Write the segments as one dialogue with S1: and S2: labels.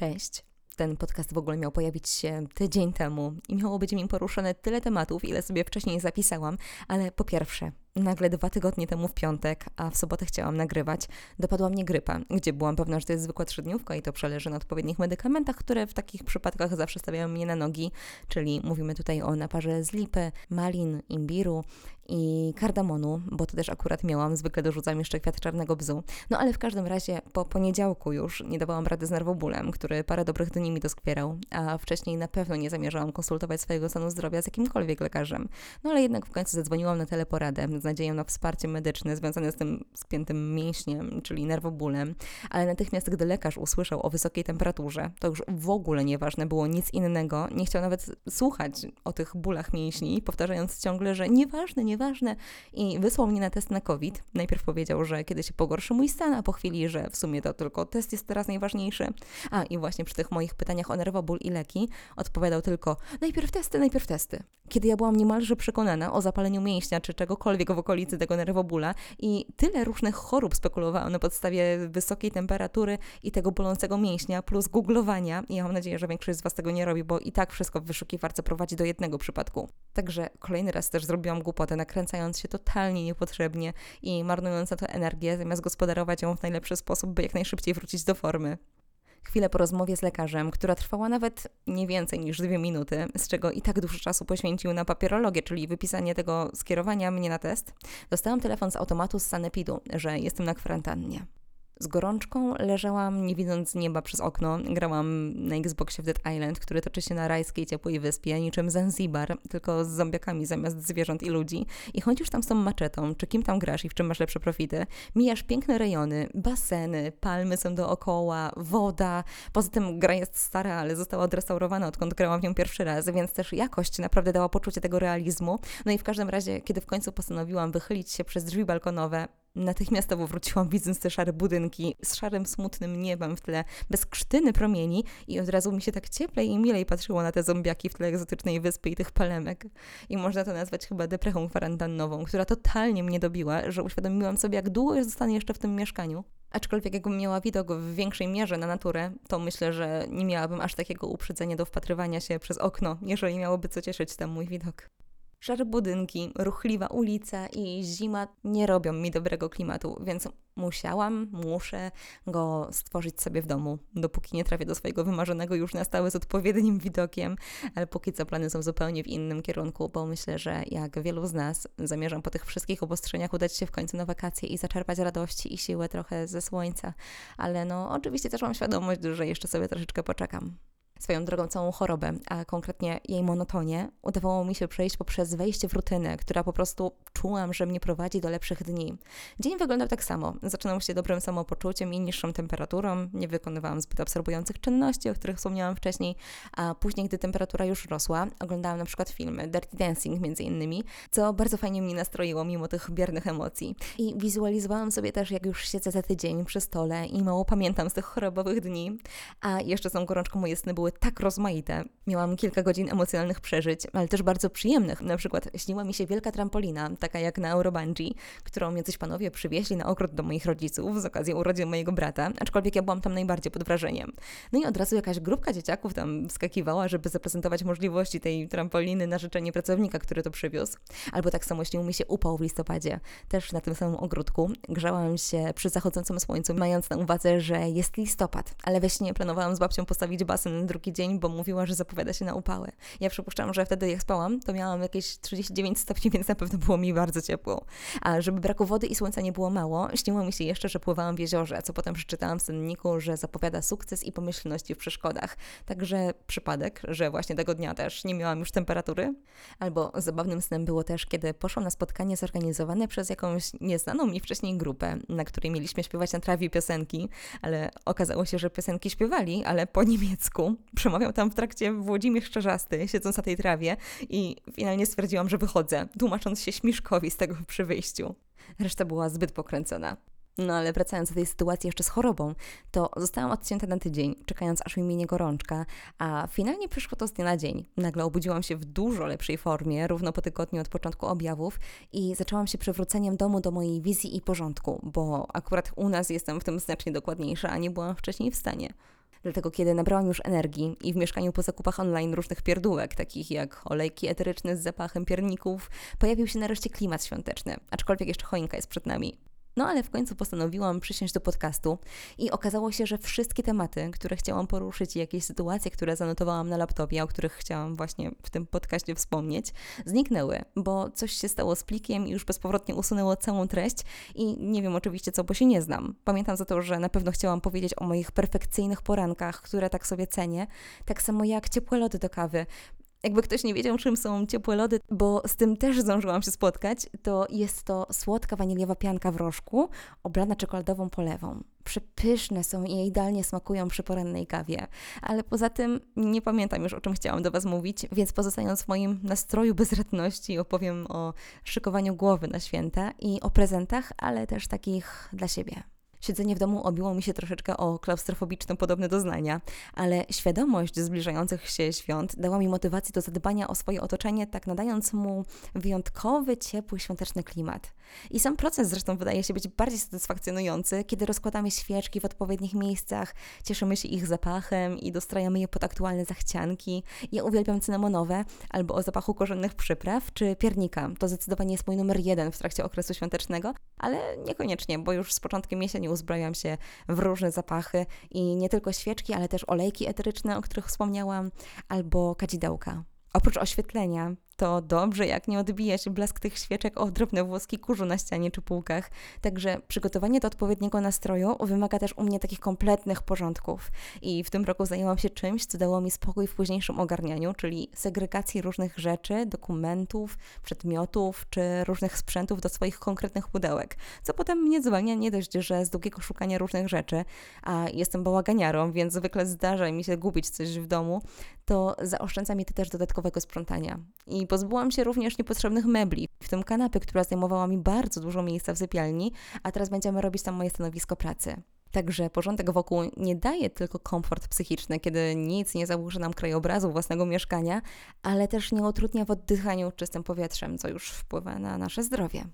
S1: Cześć. Ten podcast w ogóle miał pojawić się tydzień temu i miało być nim poruszone tyle tematów, ile sobie wcześniej zapisałam, ale po pierwsze, nagle dwa tygodnie temu w piątek, a w sobotę chciałam nagrywać, dopadła mnie grypa, gdzie byłam pewna, że to jest zwykła trzydniówka i to przeleży na odpowiednich medykamentach, które w takich przypadkach zawsze stawiają mnie na nogi, czyli mówimy tutaj o naparze z lipy, malin, imbiru i kardamonu, bo to też akurat miałam, zwykle dorzucam jeszcze kwiat czarnego bzu. No ale w każdym razie po poniedziałku już nie dawałam rady z nerwobólem, który parę dobrych dni mi doskwierał, a wcześniej na pewno nie zamierzałam konsultować swojego stanu zdrowia z jakimkolwiek lekarzem. No ale jednak w końcu zadzwoniłam na teleporadę z nadzieją na wsparcie medyczne związane z tym spiętym mięśniem, czyli nerwobólem, ale natychmiast gdy lekarz usłyszał o wysokiej temperaturze, to już w ogóle nieważne było nic innego, nie chciał nawet słuchać o tych bólach mięśni, powtarzając ciągle, że nieważne, nieważne i wysłał mnie na test na COVID. Najpierw powiedział, że kiedy się pogorszy mój stan, a po chwili, że w sumie to tylko test jest teraz najważniejszy. A i właśnie przy tych moich pytaniach o nerwoból i leki odpowiadał tylko najpierw testy, najpierw testy. Kiedy ja byłam niemalże przekonana o zapaleniu mięśnia czy czegokolwiek w okolicy tego nerwobóla i tyle różnych chorób spekulowałam na podstawie wysokiej temperatury i tego bolącego mięśnia plus googlowania. I ja mam nadzieję, że większość z Was tego nie robi, bo i tak wszystko w wyszukiwarce prowadzi do jednego przypadku. Także kolejny raz też zrobiłam głupotę, nakręcając się totalnie niepotrzebnie i marnując na to energię, zamiast gospodarować ją w najlepszy sposób, by jak najszybciej wrócić do formy chwilę po rozmowie z lekarzem, która trwała nawet nie więcej niż dwie minuty, z czego i tak dużo czasu poświęcił na papierologię, czyli wypisanie tego skierowania mnie na test, dostałam telefon z automatu z Sanepidu, że jestem na kwarantannie. Z gorączką leżałam, nie widząc nieba przez okno. Grałam na Xboxie w Dead Island, który toczy się na rajskiej ciepłej wyspie, niczym Zanzibar, tylko z zombiakami zamiast zwierząt i ludzi. I chodzisz tam z tą maczetą, czy kim tam grasz i w czym masz lepsze profity, mijasz piękne rejony, baseny, palmy są dookoła, woda. Poza tym gra jest stara, ale została odrestaurowana, odkąd grałam w nią pierwszy raz, więc też jakość naprawdę dała poczucie tego realizmu. No i w każdym razie, kiedy w końcu postanowiłam wychylić się przez drzwi balkonowe, Natychmiastowo wróciłam, widząc te szare budynki z szarym, smutnym niebem w tle, bez krztyny promieni i od razu mi się tak cieplej i milej patrzyło na te zombiaki w tle egzotycznej wyspy i tych palemek. I można to nazwać chyba deprechą kwarantannową, która totalnie mnie dobiła, że uświadomiłam sobie, jak długo zostanę jeszcze w tym mieszkaniu. Aczkolwiek jakbym miała widok w większej mierze na naturę, to myślę, że nie miałabym aż takiego uprzedzenia do wpatrywania się przez okno, jeżeli miałoby co cieszyć tam mój widok. Szare budynki, ruchliwa ulica i zima nie robią mi dobrego klimatu, więc musiałam, muszę go stworzyć sobie w domu, dopóki nie trafię do swojego wymarzonego już na stałe z odpowiednim widokiem, ale póki co plany są zupełnie w innym kierunku, bo myślę, że jak wielu z nas zamierzam po tych wszystkich obostrzeniach udać się w końcu na wakacje i zaczerpać radości i siłę trochę ze słońca, ale no oczywiście też mam świadomość, że jeszcze sobie troszeczkę poczekam swoją drogą całą chorobę, a konkretnie jej monotonię, udawało mi się przejść poprzez wejście w rutynę, która po prostu czułam, że mnie prowadzi do lepszych dni. Dzień wyglądał tak samo. Zaczynał się dobrym samopoczuciem i niższą temperaturą. Nie wykonywałam zbyt absorbujących czynności, o których wspomniałam wcześniej, a później, gdy temperatura już rosła, oglądałam na przykład filmy Dirty Dancing między innymi, co bardzo fajnie mnie nastroiło mimo tych biernych emocji. I wizualizowałam sobie też, jak już siedzę za tydzień przy stole i mało pamiętam z tych chorobowych dni, a jeszcze tą gorączką moje sny były tak rozmaite. Miałam kilka godzin emocjonalnych przeżyć, ale też bardzo przyjemnych. Na przykład śniła mi się wielka trampolina, taka jak na Eurobungee, którą jacyś panowie przywieźli na ogród do moich rodziców z okazji urodzin mojego brata, aczkolwiek ja byłam tam najbardziej pod wrażeniem. No i od razu jakaś grupka dzieciaków tam skakiwała, żeby zaprezentować możliwości tej trampoliny na życzenie pracownika, który to przywiózł. Albo tak samo śnił mi się upał w listopadzie, też na tym samym ogródku. Grzałam się przy zachodzącym słońcu, mając na uwadze, że jest listopad, ale we śnie planowałam z babcią postawić basen na drugi dzień, bo mówiła, że zapowiada się na upały. Ja przypuszczam, że wtedy jak spałam, to miałam jakieś 39 stopni, więc na pewno było mi bardzo ciepło. A żeby braku wody i słońca nie było mało, śniło mi się jeszcze, że pływałam w jeziorze, co potem przeczytałam w senniku, że zapowiada sukces i pomyślności w przeszkodach. Także przypadek, że właśnie tego dnia też nie miałam już temperatury. Albo zabawnym snem było też, kiedy poszłam na spotkanie zorganizowane przez jakąś nieznaną mi wcześniej grupę, na której mieliśmy śpiewać na trawie piosenki, ale okazało się, że piosenki śpiewali, ale po niemiecku. Przemawiał tam w trakcie Włodzimierz Czerzasty, siedząc na tej trawie i finalnie stwierdziłam, że wychodzę, tłumacząc się Śmiszkowi z tego przy wyjściu. Reszta była zbyt pokręcona. No ale wracając do tej sytuacji jeszcze z chorobą, to zostałam odcięta na tydzień, czekając aż mi minie gorączka, a finalnie przyszło to z dnia na dzień. Nagle obudziłam się w dużo lepszej formie, równo po tygodniu od początku objawów i zaczęłam się przywróceniem domu do mojej wizji i porządku, bo akurat u nas jestem w tym znacznie dokładniejsza, a nie byłam wcześniej w stanie. Dlatego kiedy nabrałam już energii i w mieszkaniu po zakupach online różnych pierdółek, takich jak olejki eteryczne z zapachem pierników, pojawił się nareszcie klimat świąteczny, aczkolwiek jeszcze choinka jest przed nami. No ale w końcu postanowiłam przysiąść do podcastu i okazało się, że wszystkie tematy, które chciałam poruszyć i jakieś sytuacje, które zanotowałam na laptopie, o których chciałam właśnie w tym podcaście wspomnieć, zniknęły, bo coś się stało z plikiem i już bezpowrotnie usunęło całą treść i nie wiem oczywiście co, bo się nie znam. Pamiętam za to, że na pewno chciałam powiedzieć o moich perfekcyjnych porankach, które tak sobie cenię, tak samo jak ciepłe lody do kawy, jakby ktoś nie wiedział, czym są ciepłe lody, bo z tym też zdążyłam się spotkać, to jest to słodka waniliowa pianka w rożku, oblana czekoladową polewą. Przepyszne są i idealnie smakują przy porannej kawie. Ale poza tym nie pamiętam już, o czym chciałam do Was mówić, więc pozostając w moim nastroju bezradności, opowiem o szykowaniu głowy na święta i o prezentach, ale też takich dla siebie. Siedzenie w domu obiło mi się troszeczkę o klaustrofobiczne podobne doznania, ale świadomość zbliżających się świąt dała mi motywację do zadbania o swoje otoczenie, tak nadając mu wyjątkowy, ciepły, świąteczny klimat. I sam proces zresztą wydaje się być bardziej satysfakcjonujący, kiedy rozkładamy świeczki w odpowiednich miejscach, cieszymy się ich zapachem i dostrajamy je pod aktualne zachcianki. Ja uwielbiam cynamonowe albo o zapachu korzennych przypraw, czy piernika. To zdecydowanie jest mój numer jeden w trakcie okresu świątecznego, ale niekoniecznie, bo już z początkiem jesieni uzbrajam się w różne zapachy i nie tylko świeczki, ale też olejki eteryczne, o których wspomniałam, albo kadzidełka. Oprócz oświetlenia, to dobrze, jak nie odbija się blask tych świeczek o drobne włoski kurzu na ścianie czy półkach. Także przygotowanie do odpowiedniego nastroju wymaga też u mnie takich kompletnych porządków. I w tym roku zajęłam się czymś, co dało mi spokój w późniejszym ogarnianiu, czyli segregacji różnych rzeczy, dokumentów, przedmiotów czy różnych sprzętów do swoich konkretnych pudełek. Co potem mnie zwalnia nie dość, że z długiego szukania różnych rzeczy, a jestem bałaganiarą, więc zwykle zdarza mi się gubić coś w domu, to zaoszczędza mi to też dodatkowego sprzątania. I pozbyłam się również niepotrzebnych mebli, w tym kanapy, która zajmowała mi bardzo dużo miejsca w sypialni, a teraz będziemy robić tam moje stanowisko pracy. Także porządek wokół nie daje tylko komfort psychiczny, kiedy nic nie zaburzy nam krajobrazu własnego mieszkania, ale też nie utrudnia w oddychaniu czystym powietrzem, co już wpływa na nasze zdrowie.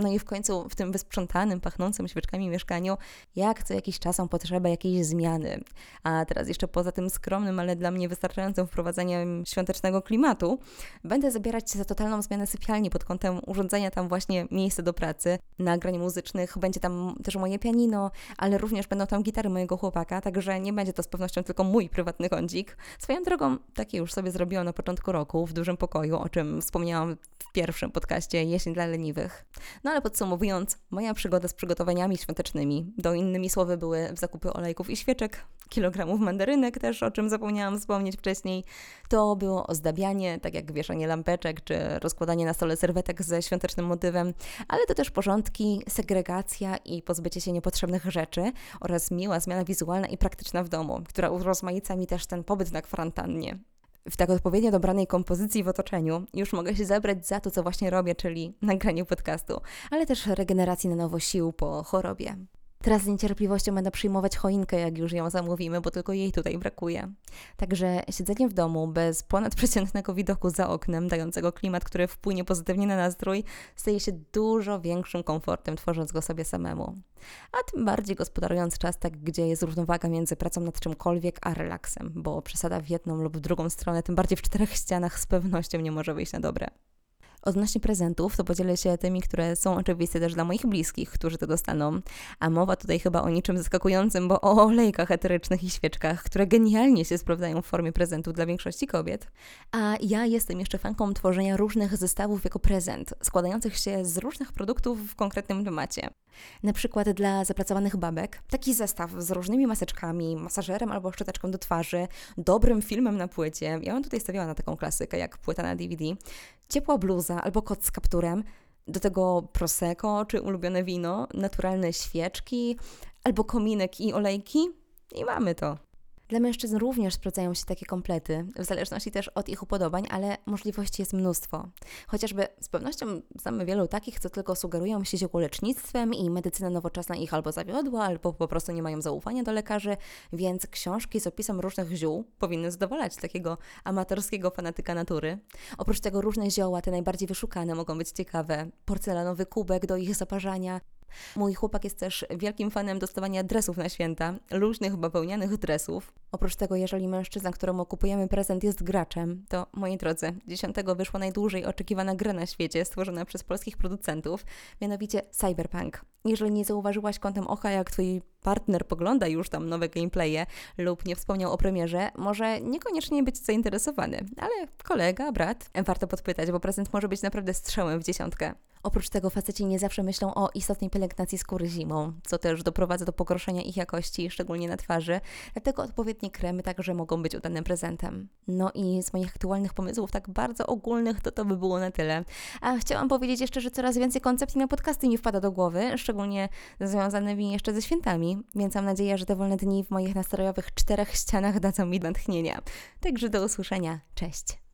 S1: No i w końcu w tym wysprzątanym, pachnącym świeczkami mieszkaniu, jak co jakiś czas są potrzeba jakiejś zmiany. A teraz jeszcze poza tym skromnym, ale dla mnie wystarczającym wprowadzeniem świątecznego klimatu, będę zabierać się za totalną zmianę sypialni pod kątem urządzenia tam właśnie miejsca do pracy, nagrań muzycznych, będzie tam też moje pianino, ale również będą tam gitary mojego chłopaka, także nie będzie to z pewnością tylko mój prywatny kącik. Swoją drogą, takie już sobie zrobiłam na początku roku w dużym pokoju, o czym wspomniałam w pierwszym podcaście Jesień dla leniwych. No no ale podsumowując, moja przygoda z przygotowaniami świątecznymi, do innymi słowy były zakupy olejków i świeczek, kilogramów mandarynek też, o czym zapomniałam wspomnieć wcześniej, to było ozdabianie, tak jak wieszanie lampeczek, czy rozkładanie na stole serwetek ze świątecznym motywem, ale to też porządki, segregacja i pozbycie się niepotrzebnych rzeczy oraz miła zmiana wizualna i praktyczna w domu, która urozmaica mi też ten pobyt na kwarantannie w tak odpowiednio dobranej kompozycji w otoczeniu już mogę się zabrać za to, co właśnie robię, czyli nagranie podcastu, ale też regeneracji na nowo sił po chorobie. Teraz z niecierpliwością będę przyjmować choinkę, jak już ją zamówimy, bo tylko jej tutaj brakuje. Także siedzenie w domu bez ponadprzeciętnego widoku za oknem, dającego klimat, który wpłynie pozytywnie na nastrój, staje się dużo większym komfortem, tworząc go sobie samemu. A tym bardziej gospodarując czas tak, gdzie jest równowaga między pracą nad czymkolwiek a relaksem, bo przesada w jedną lub w drugą stronę, tym bardziej w czterech ścianach, z pewnością nie może wyjść na dobre. Odnośnie prezentów, to podzielę się tymi, które są oczywiste też dla moich bliskich, którzy to dostaną. A mowa tutaj chyba o niczym zaskakującym, bo o olejkach eterycznych i świeczkach, które genialnie się sprawdzają w formie prezentów dla większości kobiet. A ja jestem jeszcze fanką tworzenia różnych zestawów jako prezent, składających się z różnych produktów w konkretnym temacie. Na przykład dla zapracowanych babek taki zestaw z różnymi maseczkami, masażerem albo szczoteczką do twarzy, dobrym filmem na płycie. Ja bym tutaj stawiała na taką klasykę jak płyta na DVD. Ciepła bluza albo kot z kapturem, do tego prosecco czy ulubione wino, naturalne świeczki albo kominek i olejki i mamy to. Dla mężczyzn również sprawdzają się takie komplety, w zależności też od ich upodobań, ale możliwości jest mnóstwo. Chociażby z pewnością znamy wielu takich, co tylko sugerują się ziołolecznictwem i medycyna nowoczesna ich albo zawiodła, albo po prostu nie mają zaufania do lekarzy, więc książki z opisem różnych ziół powinny zadowalać takiego amatorskiego fanatyka natury. Oprócz tego różne zioła, te najbardziej wyszukane, mogą być ciekawe. Porcelanowy kubek do ich zaparzania, Mój chłopak jest też wielkim fanem dostawania dresów na święta, luźnych bawełnianych dresów. Oprócz tego, jeżeli mężczyzna, któremu kupujemy prezent jest graczem, to moi drodzy, 10 wyszła najdłużej oczekiwana gra na świecie stworzona przez polskich producentów, mianowicie Cyberpunk. Jeżeli nie zauważyłaś kątem oka, jak twój partner pogląda już tam nowe gameplaye lub nie wspomniał o premierze, może niekoniecznie być zainteresowany, ale kolega, brat, warto podpytać, bo prezent może być naprawdę strzałem w dziesiątkę. Oprócz tego faceci nie zawsze myślą o istotnej pielęgnacji skóry zimą, co też doprowadza do pogorszenia ich jakości, szczególnie na twarzy, dlatego odpowiednie kremy także mogą być udanym prezentem. No i z moich aktualnych pomysłów, tak bardzo ogólnych, to to by było na tyle. A chciałam powiedzieć jeszcze, że coraz więcej koncepcji na podcasty mi wpada do głowy, szczególnie związanymi jeszcze ze świętami, więc mam nadzieję, że te wolne dni w moich nastrojowych czterech ścianach dadzą mi natchnienia. Także do usłyszenia. Cześć!